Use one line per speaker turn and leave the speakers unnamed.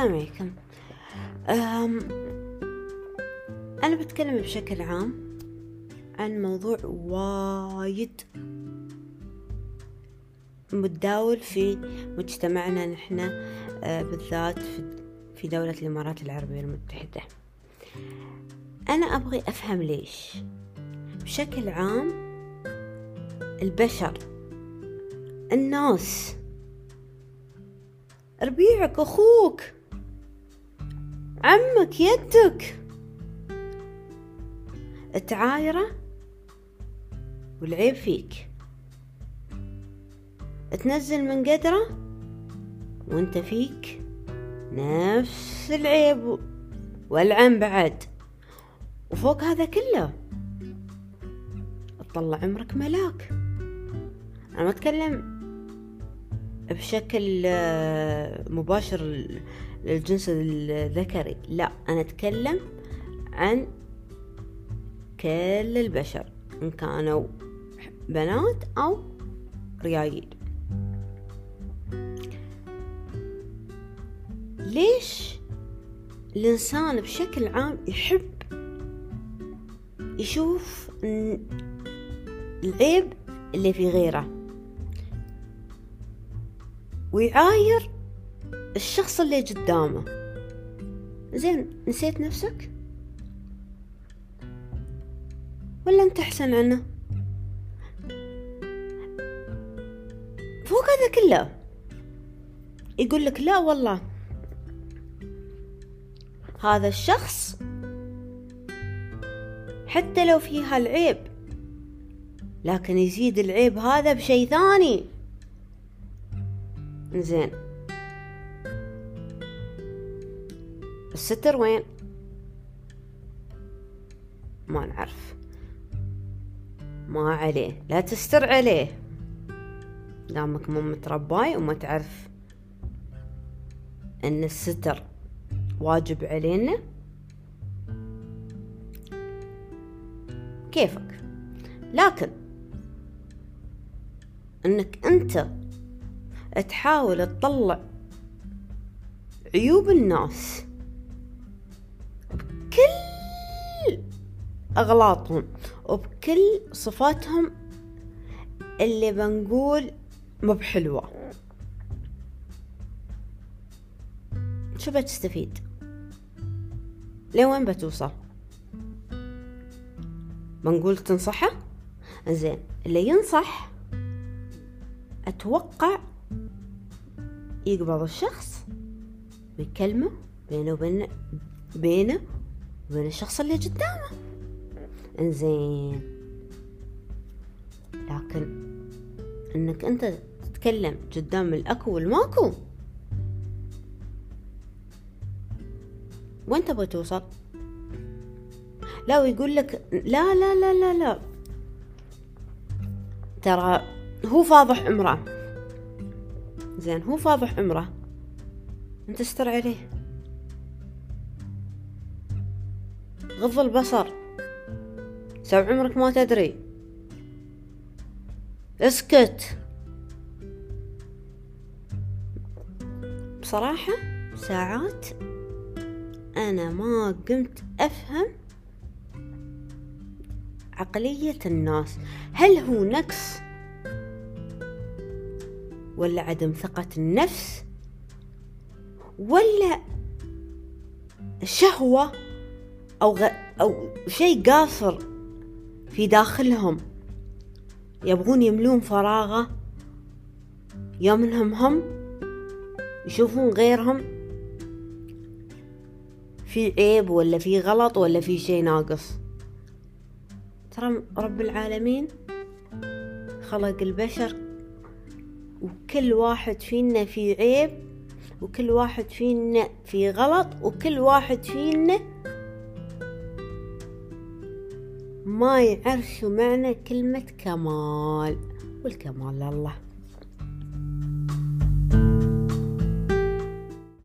السلام عليكم أم أنا بتكلم بشكل عام عن موضوع وايد متداول في مجتمعنا نحن آه، بالذات في دولة الإمارات العربية المتحدة. أنا أبغي أفهم ليش. بشكل عام البشر الناس ربيعك أخوك. عمك يدك. تعايرة والعيب فيك. تنزل من قدرة وانت فيك نفس العيب والعن بعد. وفوق هذا كله تطلع عمرك ملاك. أنا ما أتكلم بشكل آه، مباشر للجنس الذكري. لا أنا أتكلم عن كل البشر إن كانوا بنات أو ريايل ليش الإنسان بشكل عام يحب يشوف العيب اللي في غيره؟ ويعاير الشخص اللي قدامه. زين نسيت نفسك؟ ولا انت أحسن عنه؟ فوق هذا كله يقول لك لا والله. هذا الشخص حتى لو فيها العيب لكن يزيد العيب هذا بشيء ثاني. زين. الستر وين؟ ما نعرف. ما عليه. لا تستر عليه. دامك مو مترباي وما تعرف إن الستر واجب علينا. كيفك؟ لكن إنك أنت تحاول تطلع عيوب الناس بكل أغلاطهم وبكل صفاتهم اللي بنقول مو بحلوة. شو بتستفيد؟ لوين بتوصل؟ بنقول تنصحه؟ زين اللي ينصح أتوقع يقبض الشخص ويكلمه بينه وبين بينه وبين الشخص اللي قدامه. إنزين. لكن إنك أنت تتكلم قدام الأكو والماكو وين تبغى توصل؟ لا ويقول لك لا لا لا لا لا. ترى هو فاضح عمره. زين هو فاضح عمره. انت استر عليه؟ غض البصر. سو عمرك ما تدري. اسكت. بصراحة ساعات أنا ما قمت أفهم عقلية الناس. هل هو نقص ولا عدم ثقة النفس ولا شهوة أو غ... أو شيء قاصر في داخلهم. يبغون يملون فراغة يوم انهم هم يشوفون غيرهم في عيب ولا في غلط ولا في شيء ناقص. ترى رب العالمين خلق البشر وكل واحد فينا في عيب وكل واحد فينا في غلط وكل واحد فينا ما يعرف شو معنى كلمة كمال والكمال لله.